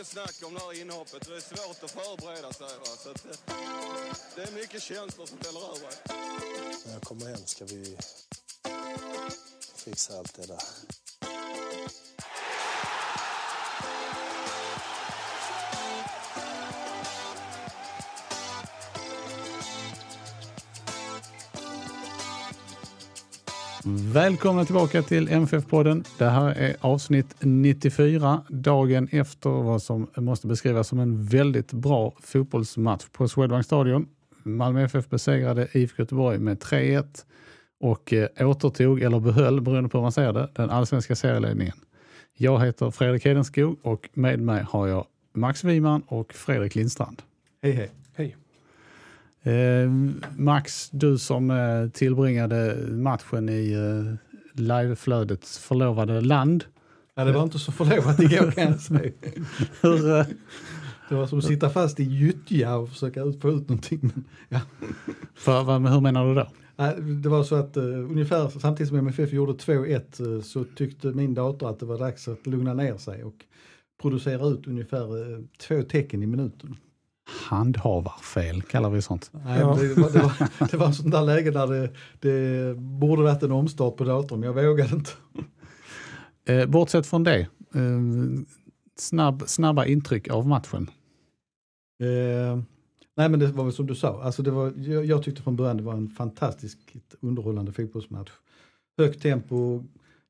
mycket snack om det här inhoppet. Det är svårt att förbereda sig. Va? Så att, eh, det är mycket känslor som väller över. När jag kommer hem ska vi fixa allt det där. Välkomna tillbaka till MFF-podden. Det här är avsnitt 94, dagen efter vad som måste beskrivas som en väldigt bra fotbollsmatch på Swedbank Stadion. Malmö FF besegrade IFK Göteborg med 3-1 och eh, återtog, eller behöll, beroende på hur man ser det, den allsvenska serieledningen. Jag heter Fredrik Hedenskog och med mig har jag Max Wiman och Fredrik Lindstrand. Hej hej. Eh, Max, du som eh, tillbringade matchen i eh, liveflödets förlovade land. Ja, det var inte så förlovat igår kan jag säga. Hur, eh, Det var som att sitta fast i gyttja och försöka ut- få ut någonting. Men, ja. för, vad, hur menar du då? Det var så att uh, ungefär samtidigt som MFF gjorde 2-1 uh, så tyckte min dator att det var dags att lugna ner sig och producera ut ungefär uh, två tecken i minuten. Handhavarfel kallar vi sånt. Nej, det, var, det, var, det var en sån där läge där det, det borde varit en omstart på datorn men jag vågade inte. Eh, bortsett från det, eh, snabb, snabba intryck av matchen. Eh, nej men det var väl som du sa, alltså det var, jag, jag tyckte från början det var en fantastiskt underhållande fotbollsmatch. Högt tempo,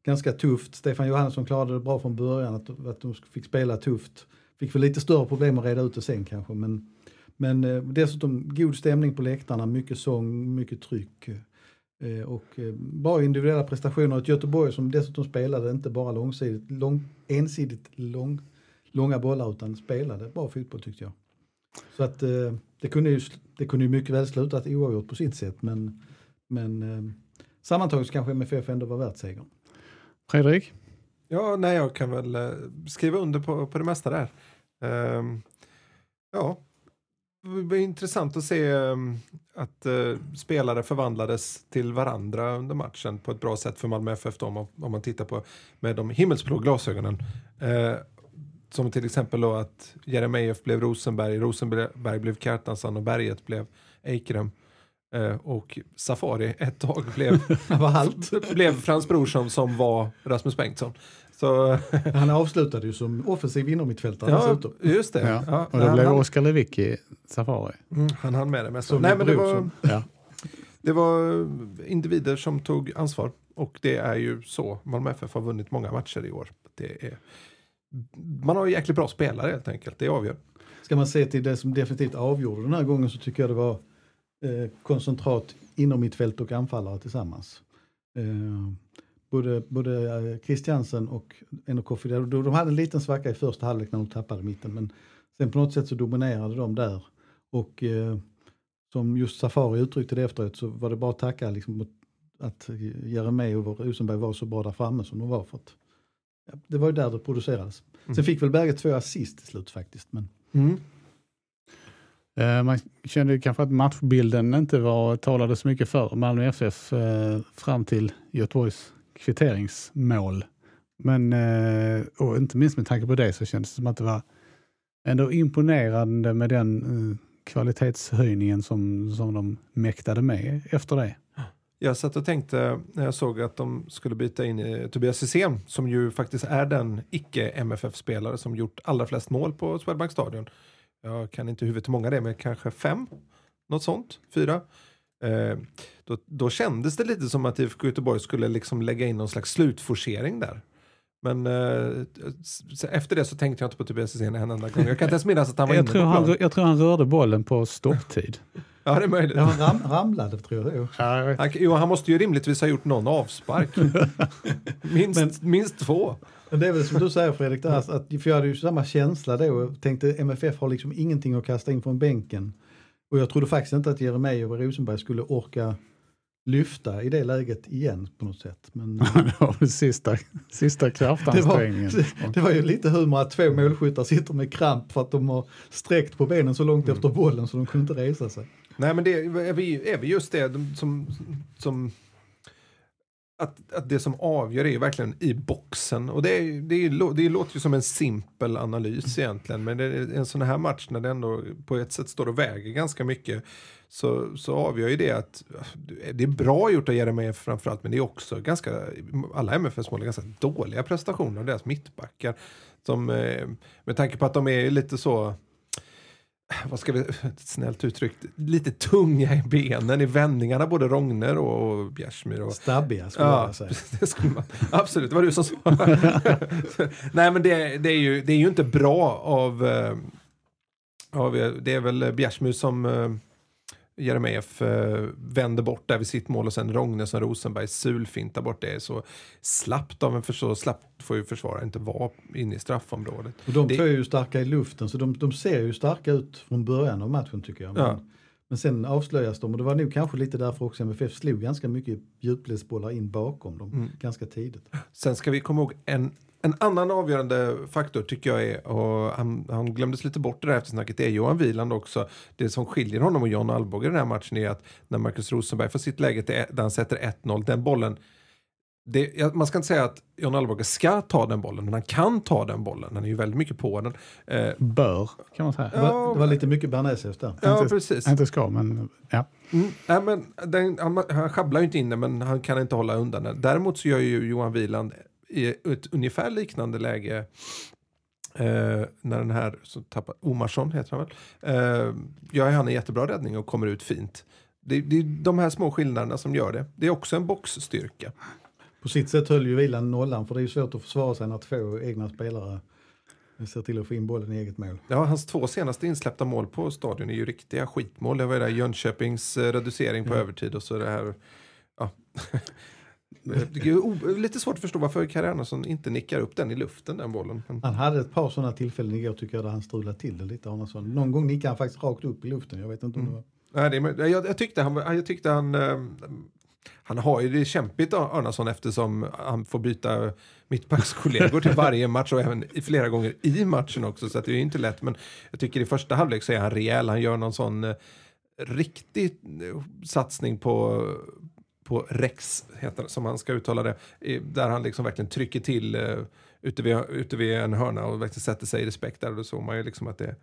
ganska tufft. Stefan Johansson klarade det bra från början, att, att de fick spela tufft. Fick väl lite större problem att reda ut det sen kanske. Men, men eh, dessutom god stämning på läktarna, mycket sång, mycket tryck. Eh, och eh, bra individuella prestationer. Ett Göteborg som dessutom spelade inte bara långsidigt, lång, ensidigt lång, långa bollar utan spelade bra fotboll tyckte jag. Så att eh, det kunde, ju, det kunde ju mycket väl slutat oavgjort på sitt sätt men, men eh, sammantaget så kanske MFF ändå var värt segern. Fredrik? Ja, nej, jag kan väl eh, skriva under på, på det mesta där. Um, ja, det var intressant att se ehm, att eh, spelare förvandlades till varandra under matchen på ett bra sätt för Malmö FF då, om, man- om man tittar på med de himmelsblå glasögonen. Eh, som till exempel då att Jeremejeff blev Rosenberg, Rosenberg blev Kjartansson och Berget blev Eikrem. Eh, och Safari ett tag blev, var allt. blev Frans Brorsson som var Rasmus Bengtsson. Så, Han avslutade ju som offensiv inomhittfältare ja, dessutom. just det. Ja. Ja, och det han, blev han, Oskar Lewicki Safari. mm, han hann med det mesta. Nej, men det, var. Ja. det var individer som tog ansvar. Och det är ju så Malmö FF har vunnit många matcher i år. Det är, man har ju jäkligt bra spelare helt enkelt, det avgör. Ska man se till det som definitivt avgjorde den här gången så tycker jag det var eh, koncentrat inom mitt fält och anfallare tillsammans. Eh, både både eh, Christiansen och Kofi, de, de hade en liten svacka i första halvlek när de tappade mitten men sen på något sätt så dominerade de där. Och eh, som just Safari uttryckte det efteråt så var det bara att tacka liksom, att Jeremejeff och Rosenberg var så bra där framme som de var. För att, ja, det var ju där det producerades. Sen fick väl Berget två assist till slut faktiskt. Men, Eh, Eh, man kände kanske att matchbilden inte var, talade så mycket för Malmö FF eh, fram till Göteborgs kvitteringsmål. Men, eh, och inte minst med tanke på det så kändes det som att det var ändå imponerande med den eh, kvalitetshöjningen som, som de mäktade med efter det. Jag satt och tänkte när jag såg att de skulle byta in i Tobias Hysén som ju faktiskt är den icke-MFF-spelare som gjort allra flest mål på Swedbank Stadion. Jag kan inte huvudet hur många det är, men kanske fem? Något sånt? Fyra? Eh, då, då kändes det lite som att IFK Göteborg skulle liksom lägga in någon slags slutforcering där. Men eh, efter det så tänkte jag inte på Tobias Hysén en enda gång. Jag kan inte ens minnas att han var Jag inne tror på han, jag tror han rörde bollen på stopptid. Ja, det är möjligt. ja, han ram, ramlade tror jag. Han, jo, han måste ju rimligtvis ha gjort någon avspark. minst, minst två. Men det är väl som du säger Fredrik, där, att, för jag hade ju samma känsla då och tänkte MFF har liksom ingenting att kasta in från bänken. Och jag trodde faktiskt inte att Jeremejeff och Rosenberg skulle orka lyfta i det läget igen på något sätt. Men det var sista, sista det, var, kraftansträngningen. det, det var ju lite humor att två målskyttar sitter med kramp för att de har sträckt på benen så långt efter bollen så de kunde inte resa sig. Nej men det är vi, är vi just det de- som, som att, att det som avgör är ju verkligen i boxen och det, är, det, är, det låter ju som en simpel analys egentligen men det är en sån här match när det ändå på ett sätt står och väger ganska mycket så, så avgör ju det att det är bra gjort av Jeremejeff framförallt men det är också ganska, alla MFFs mål är ganska dåliga prestationer av deras mittbackar. Som, eh, med tanke på att de är lite så vad ska vi, snällt uttryckt, lite tunga i benen i vändningarna, både Rogner och, och Bjärsmyr. Och, Stabbiga skulle jag ja, vilja säga. det skulle man, absolut, det var du som sa. Nej men det, det, är ju, det är ju inte bra av, eh, av det är väl Bjärsmyr som eh, Jeremejeff eh, vänder bort där vid sitt mål och sen Rogne som Rosenberg sulfintar bort. Det så slappt av en för så slappt får ju försvara inte vara inne i straffområdet. Och de Det- två är ju starka i luften så de, de ser ju starka ut från början av matchen tycker jag. Men, Ja. men sen avslöjas de och det var nog kanske lite därför också MFF slog ganska mycket djupledsbollar in bakom dem Mm. ganska tidigt. Sen ska vi komma ihåg en, en annan avgörande faktor tycker jag är, och han, han glömdes lite bort i det här eftersnacket, det är Johan Wieland också. Det som skiljer honom och John Alvbåge i den här matchen är att när Marcus Rosenberg får sitt läge till, där han sätter 1-0, den bollen det, ja, man ska inte säga att John Alvbåge ska ta den bollen, men han kan ta den bollen. Han är ju väldigt mycket på den. Eh, Bör, kan man säga. Det var, det var lite mycket bearnaisesås där. ja, Inte- precis. Inte ska, men ja. Mm, nej, men den, han, han sjabblar ju inte in den, men han kan inte hålla undan den. Däremot så gör ju Johan Wieland i ett ungefär liknande läge eh, när den här, så tappar, Omarsson heter han väl, eh, gör han en jättebra räddning och kommer ut fint. Det, det är de här små skillnaderna som gör det. Det är också en boxstyrka. På sitt sätt höll ju Wieland nollan för det är ju svårt att försvara sig när två egna spelare ser till att få in bollen i eget mål. Ja, hans två senaste insläppta mål på stadion är ju riktiga skitmål. Det var ju där Jönköpings eh, reducering på övertid och så det här. Ja. Lite svårt att förstå varför Kalle Andersson inte nickar upp den i luften, den bollen. Han hade ett par sådana tillfällen igår tycker jag där han strulade till det lite Arnason. Någon gång nickade han faktiskt rakt upp i luften. Jag vet inte om Mm. det var... nej, det är, jag, jag tyckte han, jag tyckte han, eh, han har ju det kämpigt Arnason eftersom han får byta mittbackskollegor till varje match och även flera gånger i matchen också. Så det är ju inte lätt. Men jag tycker i första halvlek så är han rejäl. Han gör någon sån eh, riktig eh, satsning på på Rex, heter som han ska uttala det, där han liksom verkligen trycker till uh, ute, vid, ute vid en hörna och verkligen sätter sig i respekt där. Och då såg man ju liksom att det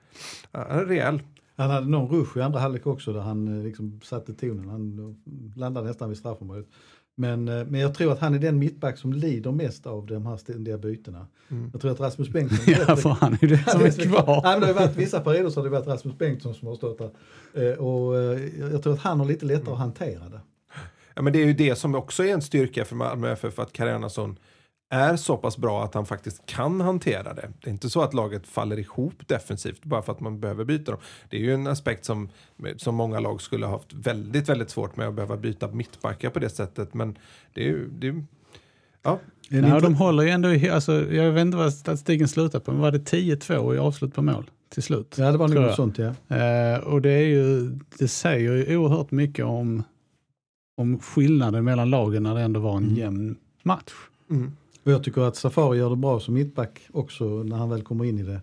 han är rejäl. Han hade någon rush i andra halvlek också där han eh, liksom satte tonen. Han eh, landade nästan vid straffområdet. Men, eh, men jag tror att han är den mittback som lider mest av de här ständiga bytena. Mm. Jag tror att Rasmus Bengtsson... ja, för han är ju det som är kvar. Nej, men det har varit vissa perioder så har det varit Rasmus Bengtsson som har stått där. Eh, Och eh, jag tror att han har lite lättare att hantera det. Ja, men det är ju det som också är en styrka för Malmö FF att Karenason är så pass bra att han faktiskt kan hantera det. Det är inte så att laget faller ihop defensivt bara för att man behöver byta dem. Det är ju en aspekt som, som många lag skulle ha haft väldigt, väldigt svårt med att behöva byta mittbackar på det sättet. Men det är ju... Det är, ja, inter- de håller ju ändå, alltså, jag vet inte vad statistiken slutar på, men var det 10-2 i avslut på mål till slut? Ja, det var något sånt ja. Eh, och det, är ju, det säger ju oerhört mycket om, om skillnaden mellan lagen när det ändå var en Mm. jämn match. mm. Och jag tycker att Safari gör det bra som mittback också när han väl kommer in i det.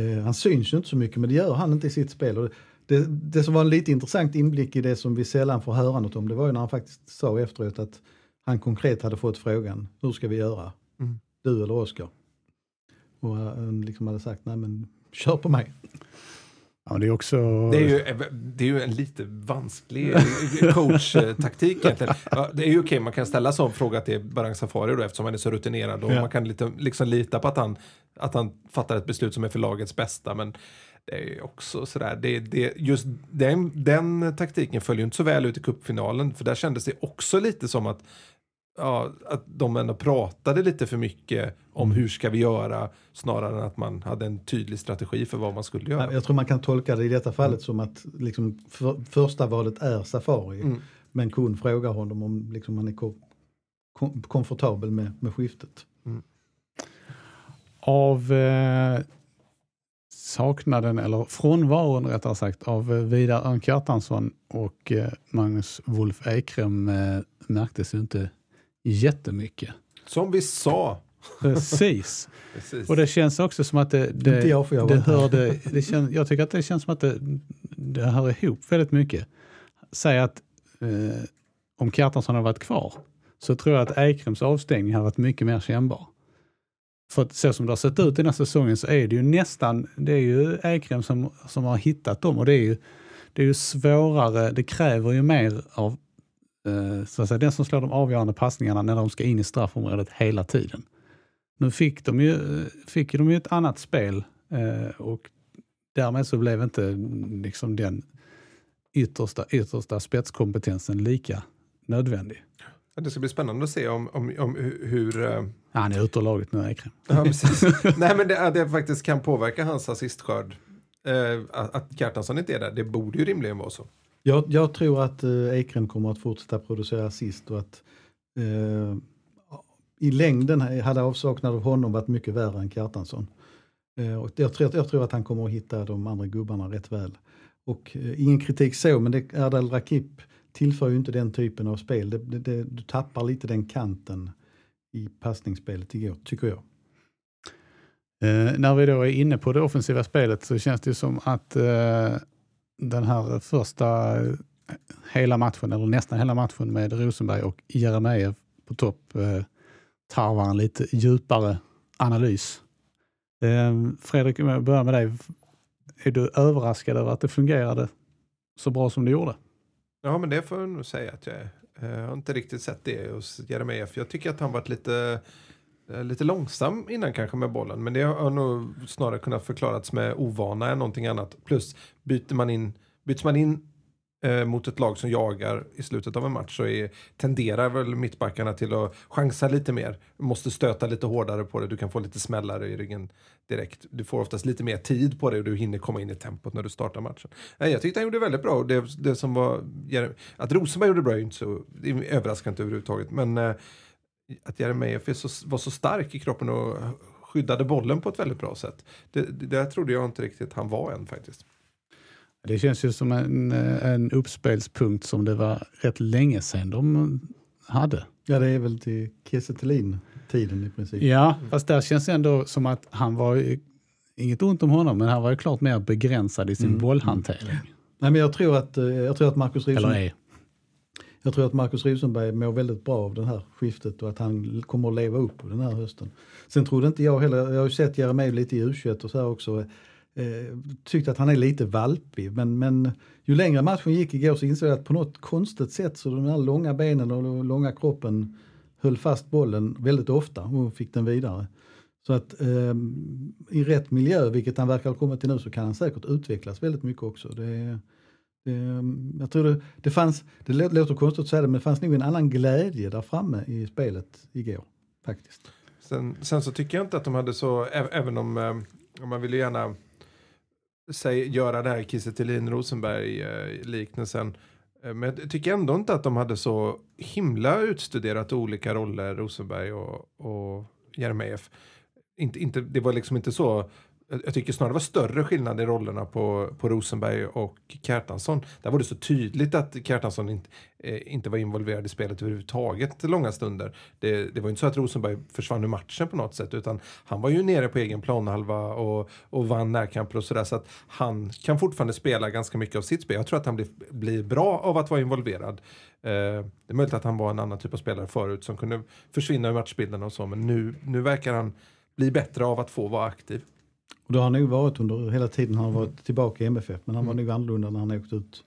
Eh, han syns ju inte så mycket men det gör han inte i sitt spel. Och det, det som var en lite intressant inblick i det som vi sällan får höra något om det var ju när han faktiskt sa efteråt att han konkret hade fått frågan hur ska vi göra? Mm. Du eller Oskar? Och han liksom hade sagt nej men kör på mig. Ja, det är också... Det är, ju, det är ju en lite vansklig coach-taktik egentligen. Ja, det är ju okej, man kan ställa sån fråga till Barang Safari då, eftersom han är så rutinerad och Ja. man kan lite, liksom lita på att han, att han fattar ett beslut som är för lagets bästa. Men det är ju också sådär, det, det, just den, den taktiken följer ju inte så väl ut i cupfinalen, för där kändes det också lite som att Ja, att de ändå pratade lite för mycket om hur ska vi göra snarare än att man hade en tydlig strategi för vad man skulle göra. Jag tror man kan tolka det i detta fallet som att liksom för, första valet är Safari. Mm. Men Kuhn frågar honom om liksom han är ko- kom, komfortabel med, med skiftet. Av eh, saknaden, eller frånvaron rättare sagt, av eh, Vidar Örn Kjartansson och eh, Magnus Wolf Ekrem eh, märktes ju inte jättemycket. Som vi sa. Precis. Precis. Och det känns också som att det, det, Inte jag, jag det hörde, det känns, jag tycker att det känns som att det, det hör ihop väldigt mycket. Säg att eh, om Kjartansson hade varit kvar så tror jag att Ekrems avstängning hade varit mycket mer kännbar. För att så som det har sett ut den här säsongen så är det ju nästan, det är ju Ekrem som, som har hittat dem och det är ju, det är ju svårare, det kräver ju mer av så att säga, den som slår de avgörande passningarna när de ska in i straffområdet hela tiden. Nu fick de ju, fick ju de ju ett annat spel eh, och därmed så blev inte mm, liksom den yttersta, yttersta spetskompetensen lika nödvändig. Det ska bli spännande att se om, om, om hur... eh, Han är ute ur laget nu, Ekrem. ja. Nej, men det, det faktiskt kan påverka hans assistskörd. Eh, att Kjartansson inte är där, det borde ju rimligen vara så. Jag, jag tror att eh, kommer att fortsätta producera assist och att eh, i längden hade avsaknad av honom varit mycket värre än Kjartansson. Eh, och jag, tror, jag tror att han kommer att hitta de andra gubbarna rätt väl. Och eh, ingen kritik så, men det, Erdal Rakip tillför ju inte den typen av spel. Det, det, det, du tappar lite den kanten i passningsspelet igår, tycker jag. Eh, när vi då är inne på det offensiva spelet så känns det ju som att eh, den här första eh, hela matchen, eller nästan hela matchen med Rosenberg och Jeremejeff på topp eh, tarvar en lite djupare analys. Eh, Fredrik, om jag börjar med dig. Är du överraskad över att det fungerade så bra som det gjorde? Ja, men det får jag nog säga att jag är. Eh, jag har inte riktigt sett det hos Jeremejeff. Jag tycker att han varit lite, eh, Eh, lite långsam innan kanske med bollen. Men det har nog snarare kunnat förklarats med ovana än någonting annat. Plus byter man in, byts man in eh, mot ett lag som jagar i slutet av en match så är, tenderar väl mittbackarna till att chansa lite mer. Måste stöta lite hårdare på det. Du kan få lite smällare i ryggen direkt. Du får oftast lite mer tid på det och du hinner komma in i tempot när du startar matchen. Nej, jag tyckte han gjorde väldigt bra. och Det, det som var, att Rosenberg gjorde bra är ju inte så det överraskande överhuvudtaget. Men eh, att Jeremejeff är så, var så stark i kroppen och skyddade bollen på ett väldigt bra sätt. Det, det där trodde jag inte riktigt han var än faktiskt. Det känns ju som en, en uppspelspunkt som det var rätt länge sedan de hade. Ja, det är väl till Kiese tiden i princip. Ja, fast där känns det ändå som att han var, ju- inget ont om honom, men han var ju klart mer begränsad i sin Mm. bollhantering. Nej, men jag tror att, eh, jag tror att Marcus Eller Rosenberg, är jag tror att Marcus Rosenberg mår väldigt bra av det här skiftet och att han kommer att leva upp på den här hösten. Sen trodde inte jag heller, jag har ju sett Jeremejeff lite i U21 och så här också, eh, tyckte att han är lite valpig. Men, men ju längre matchen gick igår så insåg jag att på något konstigt sätt så de här långa benen och den långa kroppen höll fast bollen väldigt ofta och fick den vidare. Så att eh, i rätt miljö, vilket han verkar ha kommit till nu, så kan han säkert utvecklas väldigt mycket också. Det, är, Ehm, jag tror det, det fanns, det låter konstigt att säga det, men det fanns nog en annan glädje där framme i spelet igår. Faktiskt. Sen, sen så tycker jag inte att de hade så, även om, ehm, om man vill ju gärna säg, göra det här Kiese Rosenberg-liknelsen. Eh, eh, men jag tycker ändå inte att de hade så himla utstuderat olika roller, Rosenberg och, och Jeremejeff. Inte, inte, det var liksom inte så, jag tycker snarare det var större skillnad i rollerna på, på Rosenberg och Kjartansson. Där var det så tydligt att Kjartansson inte, eh, inte var involverad i spelet överhuvudtaget långa stunder. Det, det var inte så att Rosenberg försvann ur matchen på något sätt utan han var ju nere på egen planhalva och, och vann närkamper och sådär så att han kan fortfarande spela ganska mycket av sitt spel. Jag tror att han blir, blir bra av att vara involverad. Eh, det är möjligt att han var en annan typ av spelare förut som kunde försvinna ur matchbilden och så men nu, nu verkar han bli bättre av att få vara aktiv. Och det har han nog varit under hela tiden han har varit tillbaka i MFF, men han var nog annorlunda när han åkte ut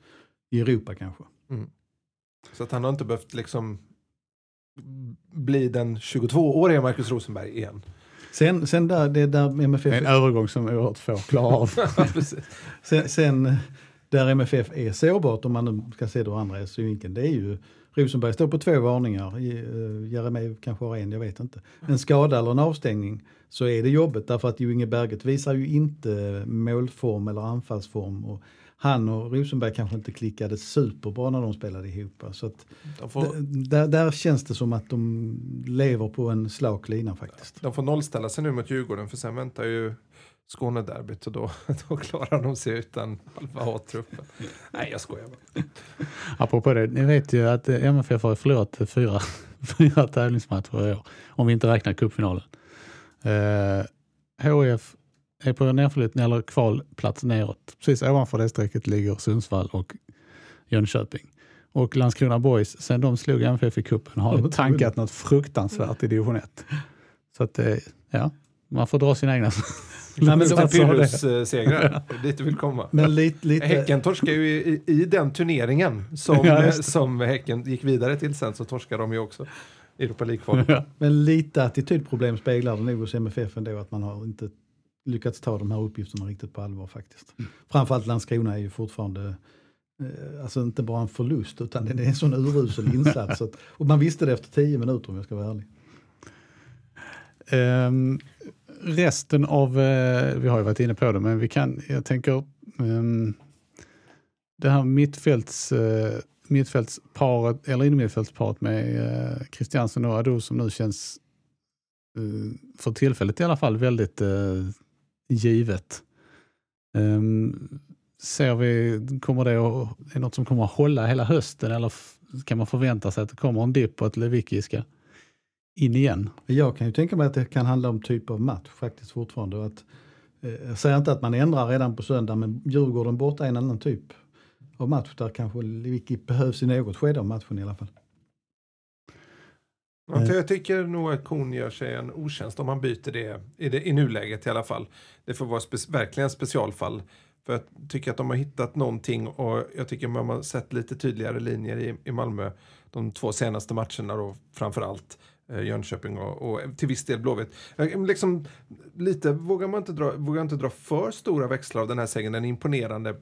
i Europa kanske. Så att han har inte behövt liksom bli den 22-åriga Marcus Rosenberg igen. Sen, sen där, det där MFF, en övergång som oerhört få klarar av. Sen, sen där MFF är sårbart, om man nu ska se det ur andra synvinkeln, det är ju Rosenberg står på två varningar, uh, Jeremejeff kanske har en, jag vet inte. En skada eller en avstängning så är det jobbigt därför att Jo Inge Berget visar ju inte målform eller anfallsform. Och han och Rosenberg kanske inte klickade superbra när de spelade ihop. Så att, får, där, där känns det som att de lever på en slak lina faktiskt. de får nollställa sig nu mot Djurgården för sen väntar ju Skånederbyt och då, då klarar de sig utan halva A-truppen. Nej, jag skojar bara. Apropå det, ni vet ju att eh, MFF har förlorat fyra, fyra tävlingsmatcher i år, om vi inte räknar cupfinalen. Eh, HF är på nerflyttning eller kvalplats neråt. Precis ovanför det strecket ligger Sundsvall och Jönköping. Och Landskrona Boys, sen de slog MFF i cupen, har det tankat något fruktansvärt i division 1. Så att, eh, ja, man får dra sina egna Nej, men det. Pyrrhus-segrar, dit du vill komma. Men lite, lite, Häcken torskar ju i, i, i den turneringen som, Ja, som Häcken gick vidare till sen så torskar de ju också Europa League-kvalet. men lite attitydproblem speglar det nog hos MFF ändå att man har inte lyckats ta de här uppgifterna riktigt på allvar faktiskt. Framförallt Landskrona är ju fortfarande eh, Alltså inte bara en förlust utan det är en sån urusel insats. Och man visste det efter tio minuter om jag ska vara ärlig. Um, resten av, uh, vi har ju varit inne på det, men vi kan, jag tänker, um, det här mittfälts, uh, mittfältsparet, eller innermittfältsparet med uh, Christiansen och Ado som nu känns, uh, för tillfället i alla fall, väldigt givet. Um, ser vi, kommer det att, är det något som kommer att hålla hela hösten eller kan man förvänta sig att det kommer en dipp och att Lewicki ska in igen? Jag kan ju tänka mig att det kan handla om typ av match faktiskt fortfarande. Att, eh, jag säger inte att man ändrar redan på söndag men Djurgården borta är en annan typ av match där kanske Lewicki behövs i något skede av matchen i alla fall. Ja, Jag tycker nog att Kon gör sig en otjänst om man byter det i, det, i nuläget i alla fall. Det får vara spe, verkligen specialfall. För jag tycker att de har hittat någonting och jag tycker man har sett lite tydligare linjer i, i Malmö de två senaste matcherna då framförallt eh, Jönköping och, och till viss del Blåvitt. Eh, liksom, lite, vågar man inte dra, vågar inte dra för stora växlar av den här segern. Den är imponerande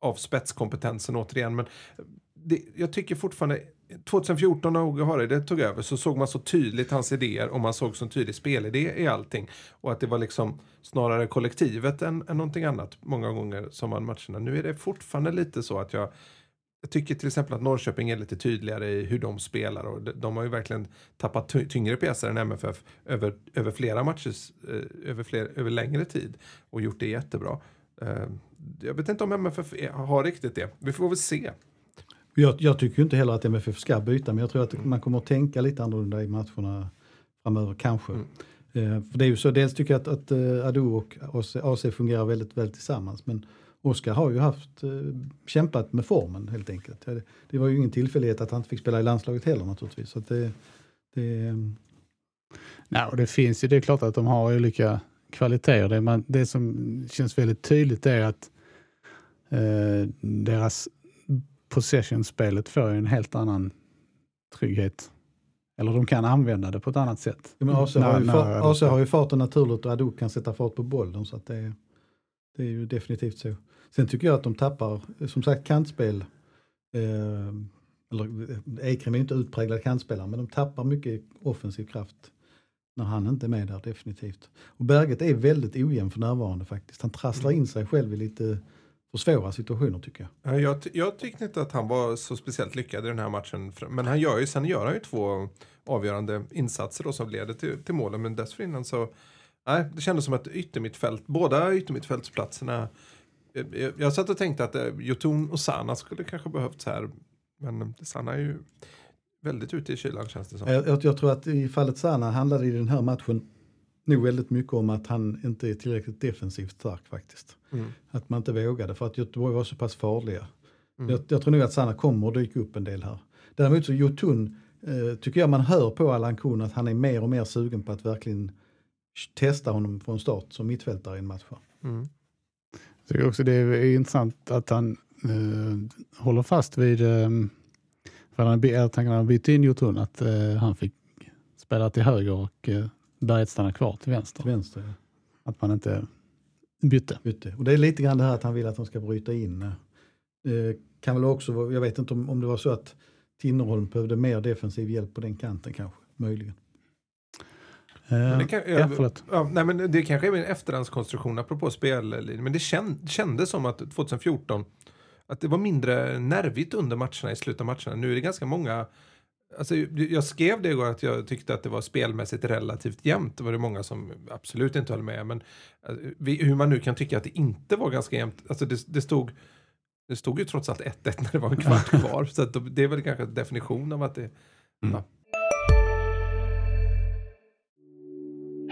av spetskompetensen återigen. Men eh, det, jag tycker fortfarande 2014 när Åge Hareide tog över så såg man så tydligt hans idéer och man såg så tydlig spelidé i allting. Och att det var liksom snarare kollektivet än, än någonting annat många gånger som vann matcherna. Nu är det fortfarande lite så att jag jag tycker till exempel att Norrköping är lite tydligare i hur de spelar och de, de har ju verkligen tappat ty- tyngre pjäser än MFF över, över flera matcher, eh, över, fler, över längre tid och gjort det jättebra. Eh, jag vet inte om MFF har riktigt det. Vi får väl se. Jag, jag tycker inte heller att MFF ska byta men jag tror att man kommer att tänka lite annorlunda i matcherna framöver kanske. Mm. Eh, för det är ju så, dels tycker jag att, att eh, Ado och AC, AC fungerar väldigt väl tillsammans men Oskar har ju haft eh, kämpat med formen helt enkelt. Det, det var ju ingen tillfällighet att han inte fick spela i landslaget heller naturligtvis. Så det, det, Nej, och det finns ju, det är klart att de har olika kvaliteter. Det, man, det som känns väldigt tydligt är att eh, deras possession-spelet får en helt annan trygghet. Eller de kan använda det på ett annat sätt. Ja, men AC, har ju när- fa- AC har ju farten naturligt och Ado kan sätta fart på bollen så att det, det är ju definitivt så. Sen tycker jag att de tappar, som sagt kantspel, eh, eller eh, Ekrem är ju inte utpräglad kantspelare men de tappar mycket offensiv kraft när han inte är med där definitivt. Och Berget är väldigt ojämn för närvarande faktiskt. Han trasslar in sig själv i lite för svåra situationer tycker jag. Ja, Jag, ty- jag tyckte inte att han var så speciellt lyckad i den här matchen. Men han gör ju, sen gör han ju två avgörande insatser då som leder till, till målen. Men dessförinnan så, nej, det kändes som att yttermittfält, båda yttermittfältsplatserna. Jag, jag, jag satt och tänkte att eh, Jotun och Sana skulle kanske behövts här. Men eh, Sana är ju väldigt ute i kylan känns det som. Jag, jag, jag tror att i fallet Sana handlade i den här matchen nog väldigt mycket om att han inte är tillräckligt defensivt stark faktiskt. Mm. Att man inte vågade för att Göteborg var så pass farliga. Mm. Jag, jag tror nog att Sanna kommer att dyka upp en del här. Däremot så Jotun eh, tycker jag man hör på Allan Kuhn att han är mer och mer sugen på att verkligen testa honom från start som mittfältare i en match. Mm. Jag tycker också det är intressant att han eh, håller fast vid, eh, för han, jag tänker när han bytte in Jotun, att eh, han fick spela till höger och eh, Berget stanna kvar till vänster. Till vänster. Ja. Att man inte bytte. Ute. Och det är lite grann det här att han vill att de ska bryta in. Eh, kan väl också, jag vet inte om, om det var så att Tinnerholm behövde mer defensiv hjälp på den kanten kanske, möjligen. Men det, kan, ja, förlåt. ja, nej, men det kanske är min efterhandskonstruktion apropå spellinjen. Men det känd, kändes som att 2014 att det var mindre nervigt under matcherna i slutet av matcherna. Nu är det ganska många Alltså, jag skrev det igår att jag tyckte att det var spelmässigt relativt jämnt. Det var det många som absolut inte höll med. Men eh, hur man nu kan tycka att det inte var ganska jämnt. Alltså det, det, stod, det stod ju trots allt 1-1 när det var en kvart kvar. Så det är väl kanske en definition av att det... Ja.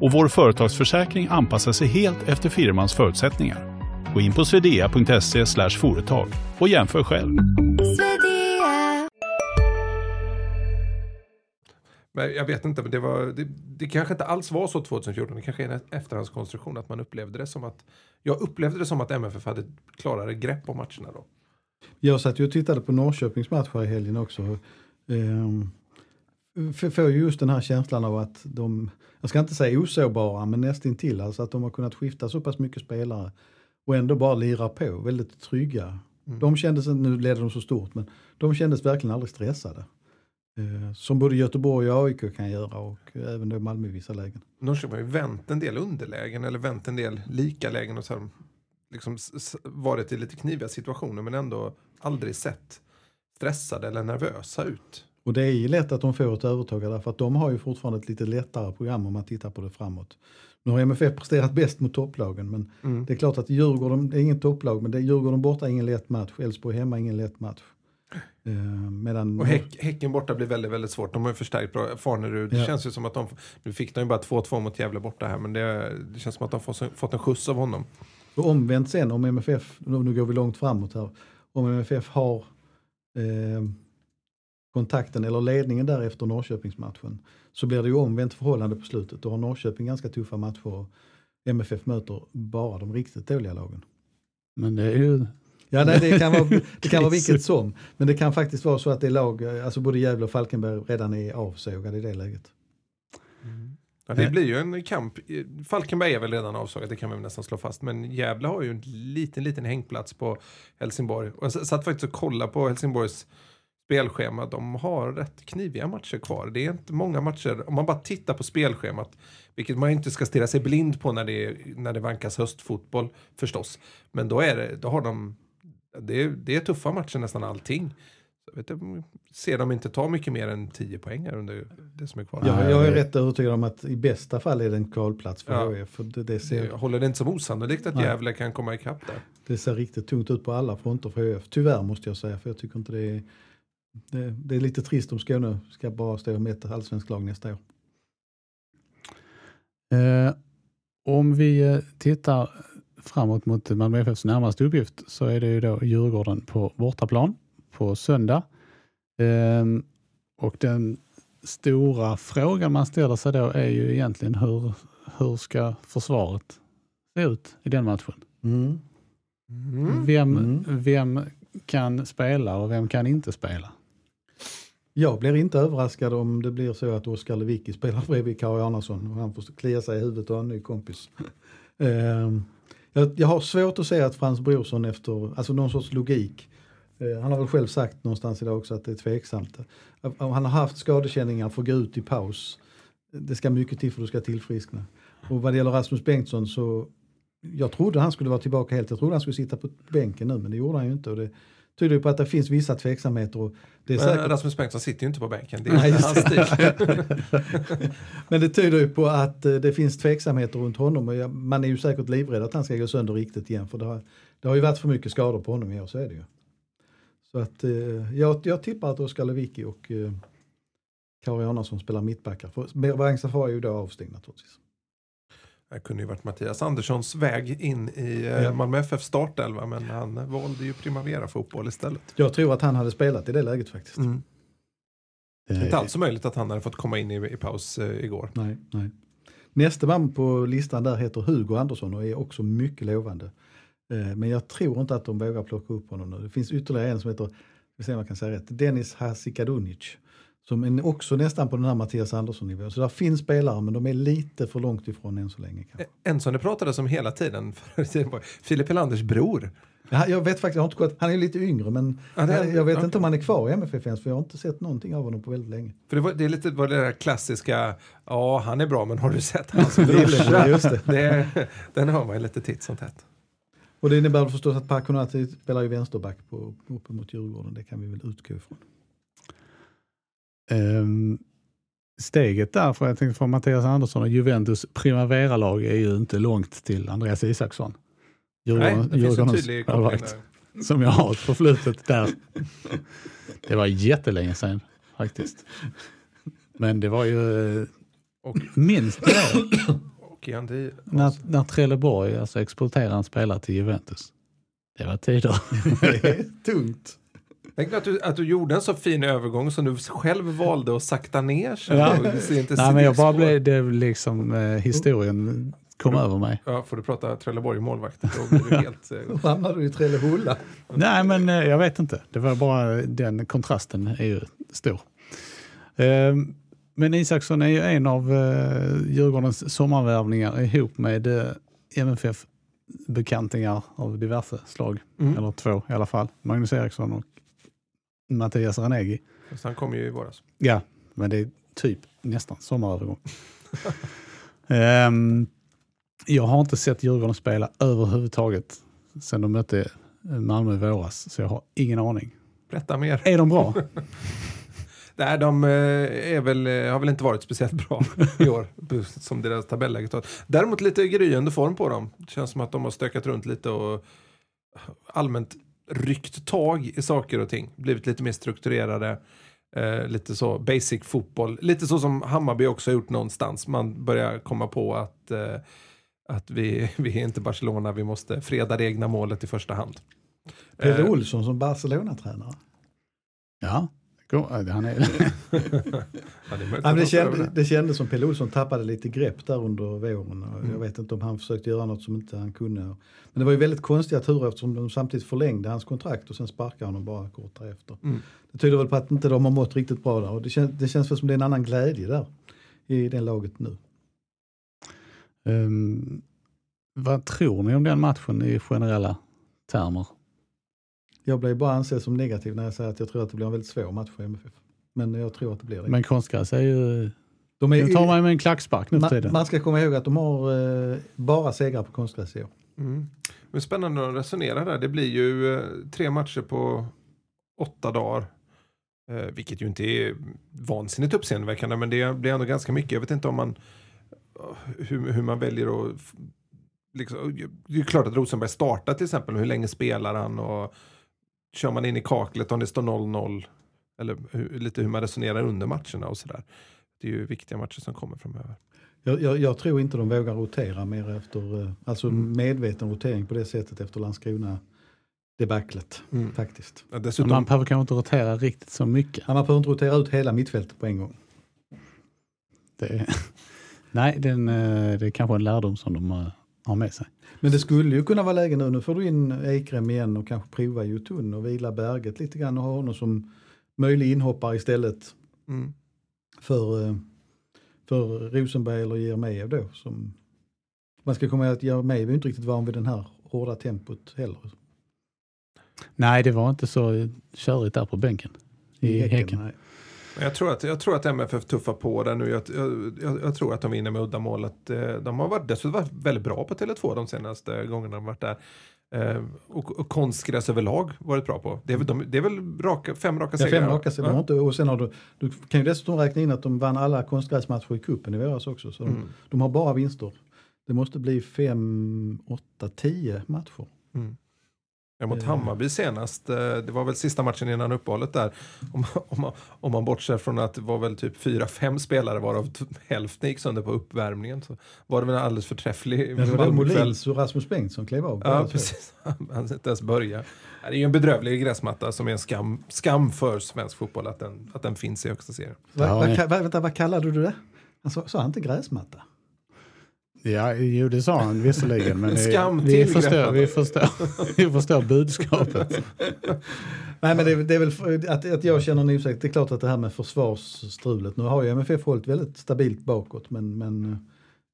och vår företagsförsäkring anpassar sig helt efter firmans förutsättningar. Gå in på swedea.se företag och jämför själv. Men jag vet inte, men det, var, det, det kanske inte alls var så 2014. Det kanske är en efterhandskonstruktion att man upplevde det som att... Jag upplevde det som att MFF hade klarare grepp om matcherna då. Jag satt ju och tittade på Norrköpings match här i helgen också. Ehm, får ju just den här känslan av att de, jag ska inte säga osårbara, men nästintill. Alltså att de har kunnat skifta så pass mycket spelare och ändå bara lira på, väldigt trygga. De kändes, nu leder de så stort, men de kändes verkligen aldrig stressade. Eh, som både Göteborg och AIK kan göra och även då Malmö i vissa lägen. Norrköping har ju vänt en del underlägen eller vänt en del lika lägen och de liksom varit i lite kniviga situationer men ändå aldrig sett stressade eller nervösa ut. Och det är ju lätt att de får ett övertag därför att de har ju fortfarande ett lite lättare program om man tittar på det framåt. Nu har MFF presterat bäst mot topplagen men Mm. det är klart att Djurgården, det är ingen topplag men det är Djurgården borta ingen lätt match, Elfsborg hemma ingen lätt match. Eh, medan Och häck, Häcken borta blir väldigt, väldigt svårt. De har ju förstärkt bra. Farnerud, det Ja. känns ju som att de, nu fick de ju bara 2-2 mot Gävle borta här men det, det känns som att de får, fått en skjuts av honom. Och omvänt sen om MFF, nu nu går vi långt framåt här, om MFF har eh, kontakten eller ledningen där efter Norrköpingsmatchen så blir det ju omvänt förhållande på slutet. Då har Norrköping ganska tuffa matcher och MFF möter bara de riktigt dåliga lagen. Men det är ju... Ja, nej, det kan vara, det kan vara vilket som. Men det kan faktiskt vara så att det är lag, eh, alltså både Gävle och Falkenberg redan är avsågade i det läget. Ja, det blir ju en kamp. Falkenberg är väl redan avslaget, det kan man nästan slå fast. Men Gävle har ju en liten, liten hängplats på Helsingborg. Och jag satt faktiskt och kollade på Helsingborgs spelschema. De har rätt kniviga matcher kvar. Det är inte många matcher, om man bara tittar på spelschemat, vilket man inte ska stirra sig blind på när det, när det vankas höstfotboll förstås. Men då, är det, då har de, det är, det är tuffa matcher nästan allting. Jag vet, inte, ser de inte ta mycket mer än 10 poäng här under det som är kvar. Jag, jag är rätt övertygad om att i bästa fall är det en kvalplats för Ja. HIF. För det, det, Jag ser, håller det inte som osannolikt att Nej. Gävle kan komma ikapp där. det ser riktigt tungt ut på alla fronter för HIF. Tyvärr måste jag säga, för jag tycker inte det är... Det, det är lite trist om Skåne ska bara stå med ett allsvenskt lag nästa år. Eh, om vi eh, tittar framåt mot Malmö FFs närmaste uppgift så är det ju då Djurgården på bortaplan på söndag. Ehm, och den stora frågan man ställer sig då är ju egentligen hur, hur ska försvaret se ut i den matchen? Mm. Vem, Mm. vem kan spela och vem kan inte spela? Jag blir inte överraskad om det blir så att Oskar Lewicki spelar bredvid Kari Arnason och han får klia sig i huvudet och ha en ny kompis. Ehm, jag, jag har svårt att säga att Frans Brorsson efter, alltså någon sorts logik, eh, han har väl själv sagt någonstans idag också att det är tveksamt. Om han har haft skadekänningar får gå ut i paus. Det ska mycket till för att du ska tillfriskna. Och vad det gäller Rasmus Bengtsson så, jag trodde han skulle vara tillbaka helt, jag trodde han skulle sitta på bänken nu men det gjorde han ju inte. Och det tyder ju på att det finns vissa tveksamheter. Och det är Men säkert... Rasmus Bengtsson sitter ju inte på bänken. Det är Nej, hans stil. Men det tyder ju på att eh, det finns tveksamheter runt honom och man är ju säkert livrädd att han ska gå sönder riktigt igen för det har, det har ju varit för mycket skador på honom i år, så är det ju. Så att eh, jag, jag tippar att Oskar Lewicki och eh, Kari Arnason spelar mittbackar. För Berang Safari är ju då avstängd naturligtvis. Det kunde ju varit Mattias Anderssons väg in i eh, Ja. Malmö FF startelva men han valde ju Primavera-fotboll istället. Jag tror att han hade spelat i det läget faktiskt. Mm. Eh, Inte alls så möjligt att han hade fått komma in i, i paus eh, igår. Nej, nej. Nästa man på listan där heter Hugo Andersson och är också mycket lovande. Eh, Men jag tror inte att de vågar plocka upp honom nu. Det finns ytterligare en som heter, vi ser om jag kan säga rätt, Dennis Hasikadunic. Som är också nästan på den här Mattias Andersson-nivån. Så där finns spelare men de är lite för långt ifrån än så länge. Kanske. En som det pratades om hela tiden, Filip Helanders bror. Ja, jag vet faktiskt, jag har inte gått, han är lite yngre men Ja, är- jag, vet okej. inte om han är kvar i MFF ens för jag har inte sett någonting av honom på väldigt länge. För det, var, det är lite var det där klassiska, ja han är bra men har du sett hans brorsa? just det. det, den hör man ju lite titt som tätt. Och det innebär förstås att Paconati spelar ju vänsterback på, uppe mot Djurgården, det kan vi väl utgå ifrån. Ehm, steget där, för jag tänkte från Mattias Andersson och Juventus primavera-lag är ju inte långt till Andreas Isaksson. Nej, Djurgården- det finns en tydlig koppling där. Som jag har ett förflutet där. Det var jättelänge sedan faktiskt. Men det var ju eh, Och, minst det och Ian Di, när, när Trelleborg alltså exporterade en spelare till Juventus. Det var tider. Det är tungt. Tänk att du, att du gjorde en så fin övergång som du själv valde att sakta ner sig. Ja. Nej, men jag bara blev, det liksom eh, historien kom över mig. Ja, får du prata Trelleborg målvakt, då blir du helt... eh, Då hamnar du i Trellehulla. Nej, men eh, jag vet inte. Det var bara den kontrasten är ju stor. Ehm, Men Isaksson är ju en av eh, Djurgårdens sommarvärvningar ihop med eh, MFF-bekantingar av diverse slag. Mm. Eller två i alla fall. Magnus Eriksson och Mattias Ranegi. Så han kom ju i våras. Ja, men det är typ nästan sommarövergång. Ehm, jag har inte sett Djurgården spela överhuvudtaget sen de mötte Malmö i våras, så jag har ingen aning. Berätta mer. Är de bra? Nej, de eh, är väl, eh, har väl inte varit speciellt bra i år, som deras tabelläge tar. Däremot lite gryende form på dem. Det känns som att de har stökat runt lite och allmänt ryckt tag i saker och ting. Blivit lite mer strukturerade. Eh, lite så basic fotboll. Lite så som Hammarby också har gjort någonstans. Man börjar komma på att, eh, att vi, vi är inte Barcelona, vi måste freda det egna målet i första hand. Pelle Eh, Olsson som Barcelona-tränare. Ja, go- han är... ja, det Ja, det, kände, kändes som Pelle Olsson tappade lite grepp där under våren. Och Mm. Jag vet inte om han försökte göra något som inte han kunde. Men det var ju väldigt konstiga turer eftersom de samtidigt förlängde hans kontrakt och sen sparkade honom bara kort därefter. Mm. Det tyder väl på att inte de har mått riktigt bra där. Och det, kän, det känns väl som det är en annan glädje där i det laget nu. Ehm, vad tror ni om den matchen i generella termer? Jag blev bara ansedd som negativ när jag säger att jag tror att det blir en väldigt svår match för MFF. Men jag tror att det blir det. Men konstgräs är ju... de Nu tar man ju med en klackspark nu man, tiden. man ska komma ihåg att de har eh, bara segrar på konstgräs i år. Mm. Men spännande att resonera där. Det blir ju eh, tre matcher på åtta dagar. Eh, vilket ju inte är vansinnigt uppseendeväckande men det blir ändå ganska mycket. Jag vet inte om man hur, hur man väljer att liksom, det är ju klart att Rosenberg startar till exempel. Hur länge spelar han och kör man in i kaklet om det står 0-0 eller hur, lite hur man resonerar under matcherna och sådär. Det är ju viktiga matcher som kommer framöver. Jag, jag, jag tror inte de vågar rotera mer efter, eh, alltså Mm. medveten rotering på det sättet efter Landskrona debaclet faktiskt. Ja, dessutom, man behöver kanske inte rotera riktigt så mycket. Ja, man behöver inte rotera ut hela mittfältet på en gång. Det, nej, den, eh, det är kanske en lärdom som de har med sig. Men det skulle ju kunna vara läge nu, nu får du in Ekrem igen och kanske prova Jotun och vila Berget lite grann och ha honom som möjlig inhoppare istället mm. för, eh, för Rosenberg eller Jeremejeff då. Som, man ska komma ihåg att Jeremejeff är inte riktigt van vid den här hårda tempot heller. Nej, det var inte så körigt där på bänken i Häcken. nej. Jag tror, att, jag tror att MFF tuffar på där nu. Jag, jag, jag, tror att de vinner med uddamålet. Eh, De har varit, dessutom varit väldigt bra på Tele2 de senaste gångerna de varit där. Eh, och, och konstgräs överlag varit bra på. Det är, väl- de, det är väl raka, fem raka Ja, segrar? fem raka segrar. Ja. Ja. Inte, och sen har du, du kan ju dessutom räkna in att de vann alla konstgräsmatcher i cupen i våras också. Så Mm. de, de har bara vinster. Det måste bli fem, åtta, tio matcher. Mm. Ja, mot Eh. Hammarby senast, eh, det var väl sista matchen innan uppehållet där. Om, om, man, om man bortser från att det var väl typ fyra, fem spelare varav hälften gick sönder på uppvärmningen. Så var det väl en alldeles förträfflig Ja, det var. Molins och Rasmus Bengtsson klev av. Ja, precis. Han inte ens börja. Det är ju en bedrövlig gräsmatta som är en skam, skam för svensk fotboll att den, att den finns i högsta serien. Va, Ja, va, va, vänta, vad kallade du det? Sa han inte gräsmatta? Ja, jo det sa han visserligen. Men skam vi, förstår, Greppan. vi, förstår, vi förstår budskapet. Nej, men det, är- det är väl att, att jag känner en osäkerhet. Det är klart att det här med försvarsstrulet. Nu har ju MFF hållit väldigt stabilt bakåt men, men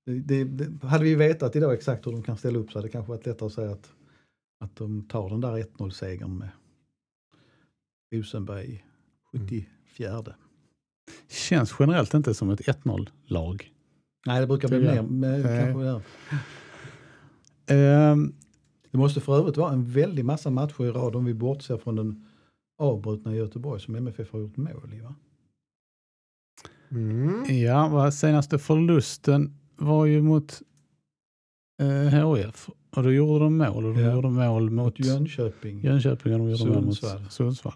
eh, det, det, hade vi vetat idag exakt hur de kan ställa upp så hade det kanske varit lättare att säga att, att de tar den där 1-0-segern med Rosenberg 74. Känns generellt inte som ett 1-0-lag. Nej, det brukar bli mer. Kanske där. Ehm, Det måste för övrigt vara en väldig massa matcher i rad om vi bortser från den avbrutna Göteborg som MFF har gjort mål i. Va? Mm. ja, vad senaste förlusten var ju mot eh, HF. Och då gjorde de mål. Och de Ja. gjorde mål mot Mot Jönköping. Jönköping och de gjorde mål Sundsvall. mot Sundsvall.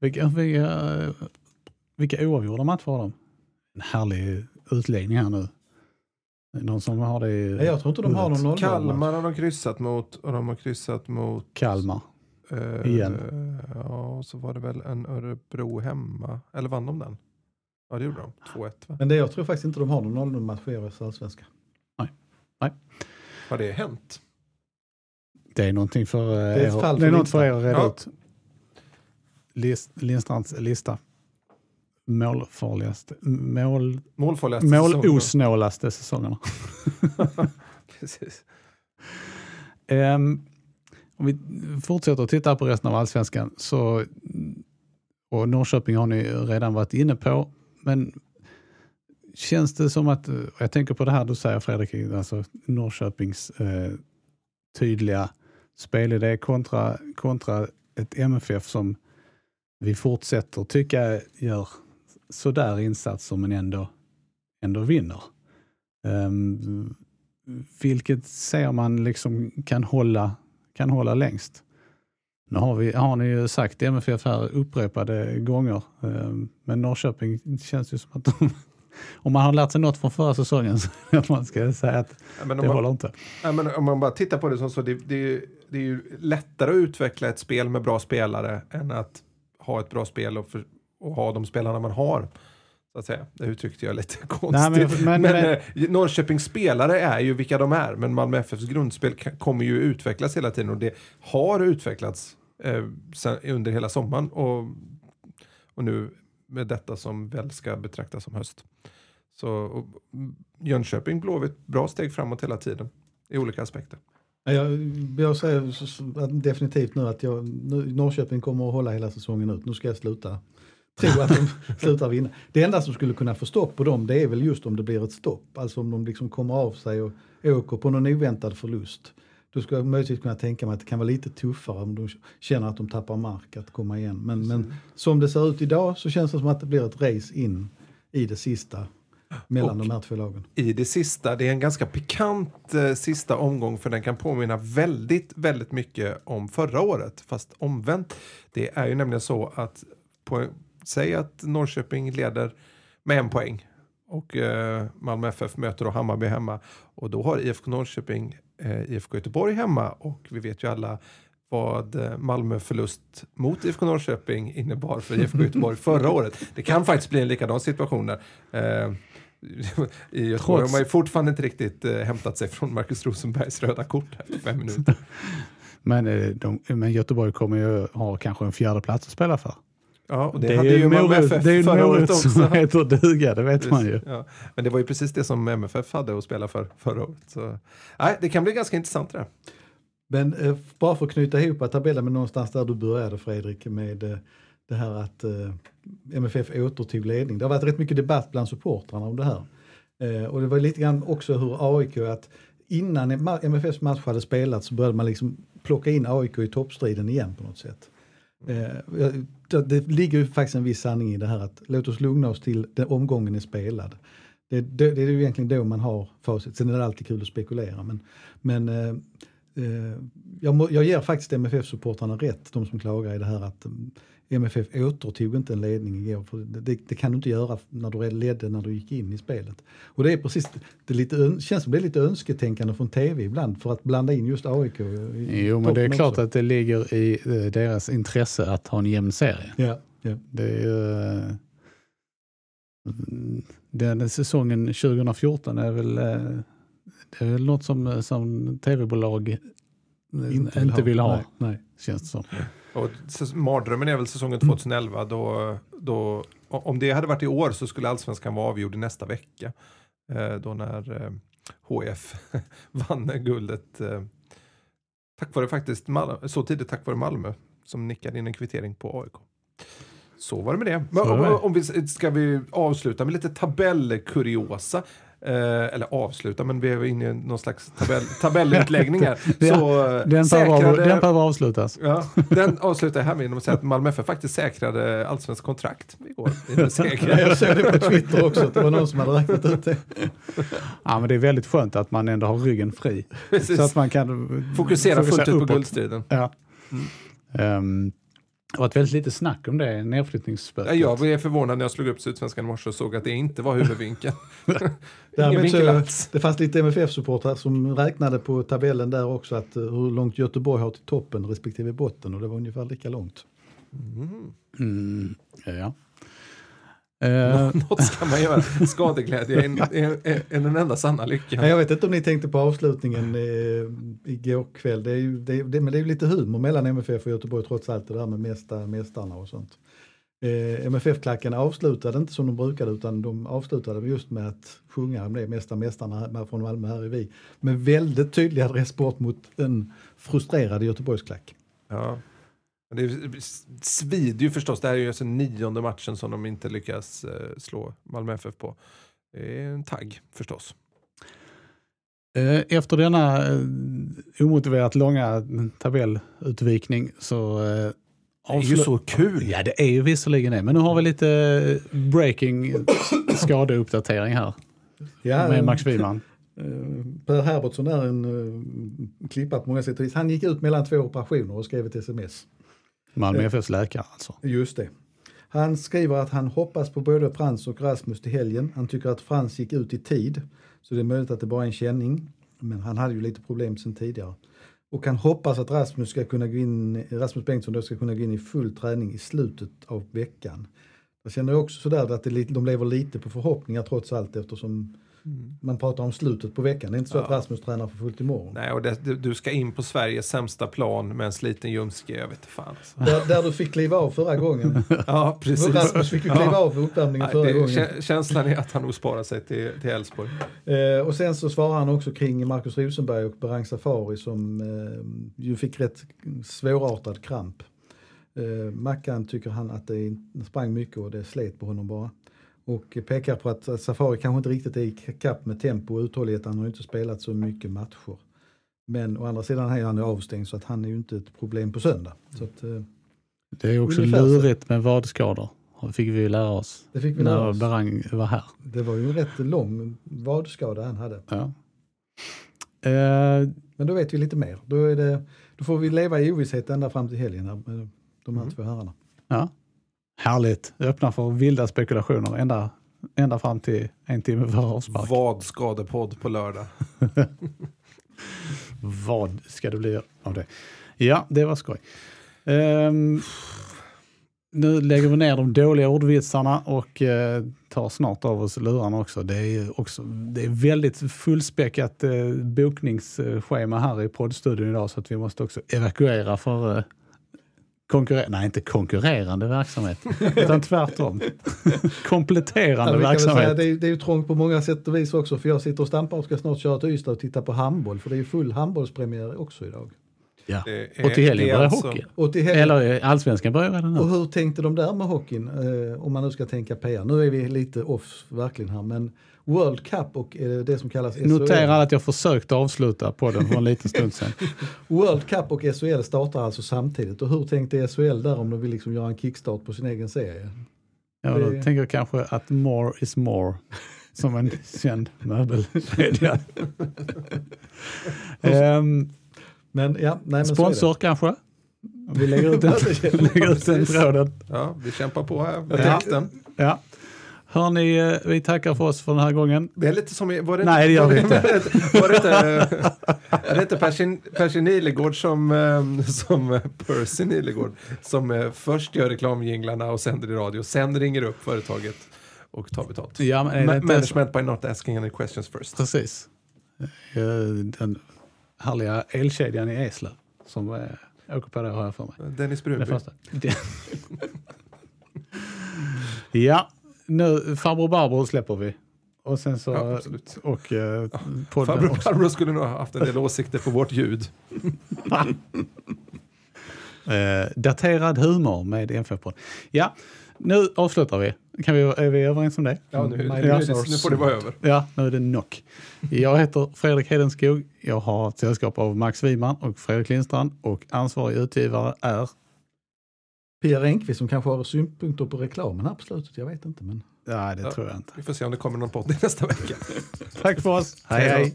Vilka, vilka, vilka oavgjorda matcher har de? En härlig utläggning här nu. Någon som har det i Nej, jag tror inte de har någon nollmål. Kalmar har de kryssat mot och de har kryssat mot Kalmar. eh, Igen. Ja, och så var det väl en Örebro hemma. Eller vann de den? Ja, det gjorde de. 2-1 va? Men det, jag tror faktiskt inte de har någon 0-0-match i årets allsvenska. Har det hänt? Det är någonting för, eh, är ett er, det är för något för er att reda Ja. ut. List, Lindstrands lista. Målfarligaste, mål, Målfarligaste målosnålaste säsongerna. Precis. Ehm, om vi fortsätter att titta på resten av allsvenskan så och Norrköping har ni redan varit inne på. Men känns det som att, jag tänker på det här du säger Fredrik, alltså Norrköpings eh, tydliga spelidé kontra, kontra ett MFF som vi fortsätter tycka gör sådär insatser men ändå, ändå vinner. Um, vilket ser man liksom kan hålla, kan hålla längst. Nu har, vi, har ni ju sagt MFF här upprepade gånger, um, men Norrköping känns ju som att de, om man har lärt sig något från förra säsongen så att man ska säga att Ja, det man, håller inte. ja, men om man bara tittar på det som så, det, det, det är ju lättare att utveckla ett spel med bra spelare än att ha ett bra spel och, för, och ha de spelarna man har. Så att säga. Det uttryckte jag lite konstigt. men- men men- eh, Norrköpings spelare är ju vilka de är, men Malmö FFs grundspel kommer ju utvecklas hela tiden och det har utvecklats eh, sen, under hela sommaren och, och nu med detta som väl ska betraktas som höst. Så och, mm, Jönköping Blåvitt, bra steg framåt hela tiden i olika aspekter. Ja, Jag, jag säger definitivt nu att jag, nu, Norrköping kommer att hålla hela säsongen ut. Nu ska jag sluta tro att de slutar vinna. Det enda som skulle kunna få stopp på dem det är väl just om det blir ett stopp. Alltså om de liksom kommer av sig och åker på någon oväntad förlust. Då skulle jag möjligtvis kunna tänka mig att det kan vara lite tuffare om de känner att de tappar mark att komma igen. Men, men som det ser ut idag så känns det som att det blir ett race in i det sista mellan Och- de här två lagen. i det sista. Det är en ganska pikant eh, sista omgång för den kan påminna väldigt, väldigt mycket om förra året, fast omvänt. Det är ju nämligen så att på, säg att Norrköping leder med en poäng och eh, Malmö FF möter då Hammarby hemma och då har IFK Norrköping eh, IFK Göteborg hemma och vi vet ju alla vad eh, Malmö förlust mot IFK Norrköping innebar för IFK Göteborg förra året. Det kan faktiskt bli en likadan situation där. Eh, I Göteborg Trots- har man ju fortfarande inte riktigt eh, hämtat sig från Marcus Rosenbergs röda kort efter fem minuter. Men, eh, de, men Göteborg kommer ju ha kanske en fjärde plats att spela för. Ja, och det, Det, hade är ju morot, FF det är ju förra året också. som heter duga, det vet man ju. Ja, men det var ju precis det som MFF hade att spela för förra året. Så, nej, det kan bli ganska intressant det där. Men eh, bara för att knyta ihop tabellen med någonstans där du började Fredrik med eh, det här att eh, MFF återtog ledning. Det har varit rätt mycket debatt bland supportrarna om det här. Eh, och det var lite grann också hur AIK, att innan MFFs match hade spelats så började man liksom plocka in AIK i toppstriden igen på något sätt. Eh, det, ligger ju faktiskt en viss sanning i det här att låt oss lugna oss till den omgången är spelad. Det, det, det är ju egentligen då man har facit. Sen är det alltid kul att spekulera. Men, men eh, eh, jag, må, jag ger faktiskt MFF-supportrarna rätt, de som klagar i det här att mm, MFF återtog inte en ledning igår. För det, det, kan du inte göra när du ledde när du gick in i spelet. Och det är precis, det är lite, känns som det är lite önsketänkande från tv ibland för att blanda in just AIK. i Jo, men det är klart också. att det ligger i eh, deras intresse att ha en jämn serie. Ja, ja. Det är ju... eh, Den säsongen 2014 är väl eh, det är väl något som, som tv-bolag inte, vill ha. vill ha, Nej, nej. känns det som. Och mardrömmen är väl säsongen 2011 då, då o- om det hade varit i år så skulle allsvenskan vara avgjord nästa vecka. Eh, då när eh, HF vann guldet. Eh, tack vare faktiskt Mal- så tidigt tack vare Malmö som nickade in en kvittering på AIK. Så var det med det. Men, om, om vi, ska vi avsluta med lite tabellkuriosa? Eh, eller avsluta, men vi är inne i någon slags tabell, tabellutläggning här. Så, Den säkrade- den behöver avslutas. Ja, den avslutar jag här med genom att säga att Malmö FF faktiskt säkrade allsvenskt kontrakt igår. seger. Jag såg det på Twitter också, att det var någon som hade räknat ut det. Ja, men det är väldigt skönt att man ändå har ryggen fri. Precis. Så att man kan Fokusera fullt ut på guldstriden. Ja. Ehm, det har varit väldigt lite snack om det, nedflyttningsspöket. Ja, jag blev förvånad när jag slog upp Sydsvenskan i morse och såg att det inte var huvudvinkeln. Ingen vinkel det fanns lite MFF-supportrar som räknade på tabellen där också att eh, hur långt Göteborg har till toppen respektive botten och det var ungefär lika långt. Mm, ja. Eh, Något ska man göra. Skadeglädje är, en, är, är, är den enda sanna lyckan. jag vet inte om ni tänkte på avslutningen eh, igår kväll. Det är ju, det, det, men det är ju lite humor mellan MFF och Göteborg trots allt det där med mästa, mästarna och sånt. Eh, MFF-klacken avslutade inte som de brukade utan de avslutade just med att sjunga om det, Mästa mästarna från Malmö, här är vi. Med väldigt tydlig adress bort mot en frustrerad Göteborgsklack. Ja. Men det svider ju förstås. Det här är ju alltså nionde matchen som de inte lyckas eh, slå Malmö FF på. Det är en tagg förstås. Eh, Efter denna eh, omotiverat långa tabellutvikning så... Det är ju så kul. Ja, det är ju visserligen det. Men nu har vi lite breaking skadeuppdatering här Ja, med Max Wiman. Per Herbertsson är en klippa på många sätt och vis. Han gick ut mellan två operationer och skrev ett sms. Malmö FFs läkare alltså. Just det. Han skriver att han hoppas på både Frans och Rasmus till helgen. Han tycker att Frans gick ut i tid. Så det är möjligt att det bara är en känning. Men han hade ju lite problem sedan tidigare. Och han hoppas att Rasmus, ska kunna gå in, Rasmus Bengtsson då ska kunna gå in i full träning i slutet av veckan. Jag känner också sådär att det, de lever lite på förhoppningar trots allt eftersom man pratar om slutet på veckan. Det är inte så att Ja. Rasmus tränar för fullt imorgon. Nej, och det, du- ska in på Sveriges sämsta plan med en sliten ljumske. Jag vet inte fan. Alltså. Där, där du fick kliva av förra gången. Ja, precis. Rasmus fick ju kliva av vid uppvärmningen förra det, gången. kä- känslan är att han nog sparar sig till till Elfsborg. Eh, och sen så svarar han också kring Marcus Rosenberg och Berang Safari som eh, ju fick rätt svårartad kramp. Eh, Mackan tycker han att det sprang mycket och det slet på honom bara. Och pekar på att Safari kanske inte riktigt är i kapp med tempo och uthållighet. Han har inte spelat så mycket matcher. Men å andra sidan är han avstängd så att han är ju inte ett problem på söndag. Så att, eh, Det är också Ungefär lurigt med vadskador. Det fick vi ju lära oss det fick vi när oss. Berang var här. Det var ju en rätt lång vadskada han hade. Ja. Eh, Men då vet vi lite mer. Då, det, då får vi leva i ovisshet ända fram till helgen här med de här Mm. två herrarna. ja. Härligt. Öppna för vilda spekulationer ända, ända fram till en timme före avspark. Vad skadepodd på lördag. Vad ska det bli av det? Ja, det var skoj. Ehm, nu lägger vi ner de dåliga ordvitsarna och eh, tar snart av oss lurarna också. Det är, också, det är väldigt fullspäckat eh, bokningsschema här i poddstudion idag så att vi måste också evakuera för eh, konkurre- nej, inte konkurrerande verksamhet, utan tvärtom. Kompletterande Ja, verksamhet. det, är, det är ju trångt på många sätt och vis också för jag sitter och stampar och ska snart köra till Ystad och titta på handboll för det är ju full handbollspremiär också idag. Ja. Är- Och till helgen börjar alltså- hockey. Och till helgen, Eller eh, allsvenskan börjar redan och nu. hur tänkte de där med hockeyn eh, om man nu ska tänka PR? Nu är vi lite off verkligen här men World Cup och eh, det som kallas SHL. Notera att jag försökte avsluta podden för en liten stund sedan. World Cup och SHL startar alltså samtidigt och hur tänkte SHL där om de vill liksom göra en kickstart på sin egen serie? Ja, då Det- tänker jag kanske att more is more. Som en känd möbelkedja. Ehm, Men ja, nej sponsor kanske? Vi lägger ut den, lägger ut den tråden. Ja, vi kämpar på här med Ja. texten. Ja. Hörni, eh, vi tackar för oss för den här gången. Det är lite som, i- var det Nej, det gör vi inte. Var det inte, är det inte Percy, Percy Nilegård som, eh, som Percy Nilegård som eh, först gör reklamjinglarna och sänder i radio, sen ringer upp företaget och tar betalt. Ja, men Ma- Management by not asking any questions first. Precis. Eh, Den härliga elkedjan i Eslöv som eh, åker på det har jag för mig. Dennis Brunby. första. Det- ja, nu farbror Barbro släpper vi. Och sen så... Ja, absolut. och eh, podden Farbror. Barbro skulle nog ha haft en del åsikter på vårt ljud. Eh, daterad humor med MFF-podd. Ja, nu avslutar vi. Kan vi. Är vi överens om det? Ja, nu, nu, My nu, nu, nu får det vara över. Ja, nu är det knock. Jag heter Fredrik Hedenskog. Jag har ett sällskap av Max Wiman och Fredrik Lindstrand och ansvarig utgivare är... Pia Renkvist som kanske har synpunkter på reklamen här på slutet, jag vet inte. Men... Nej, det Ja. tror jag inte. Vi får se om det kommer någon podd i nästa vecka. Tack för oss. Hej. Hej,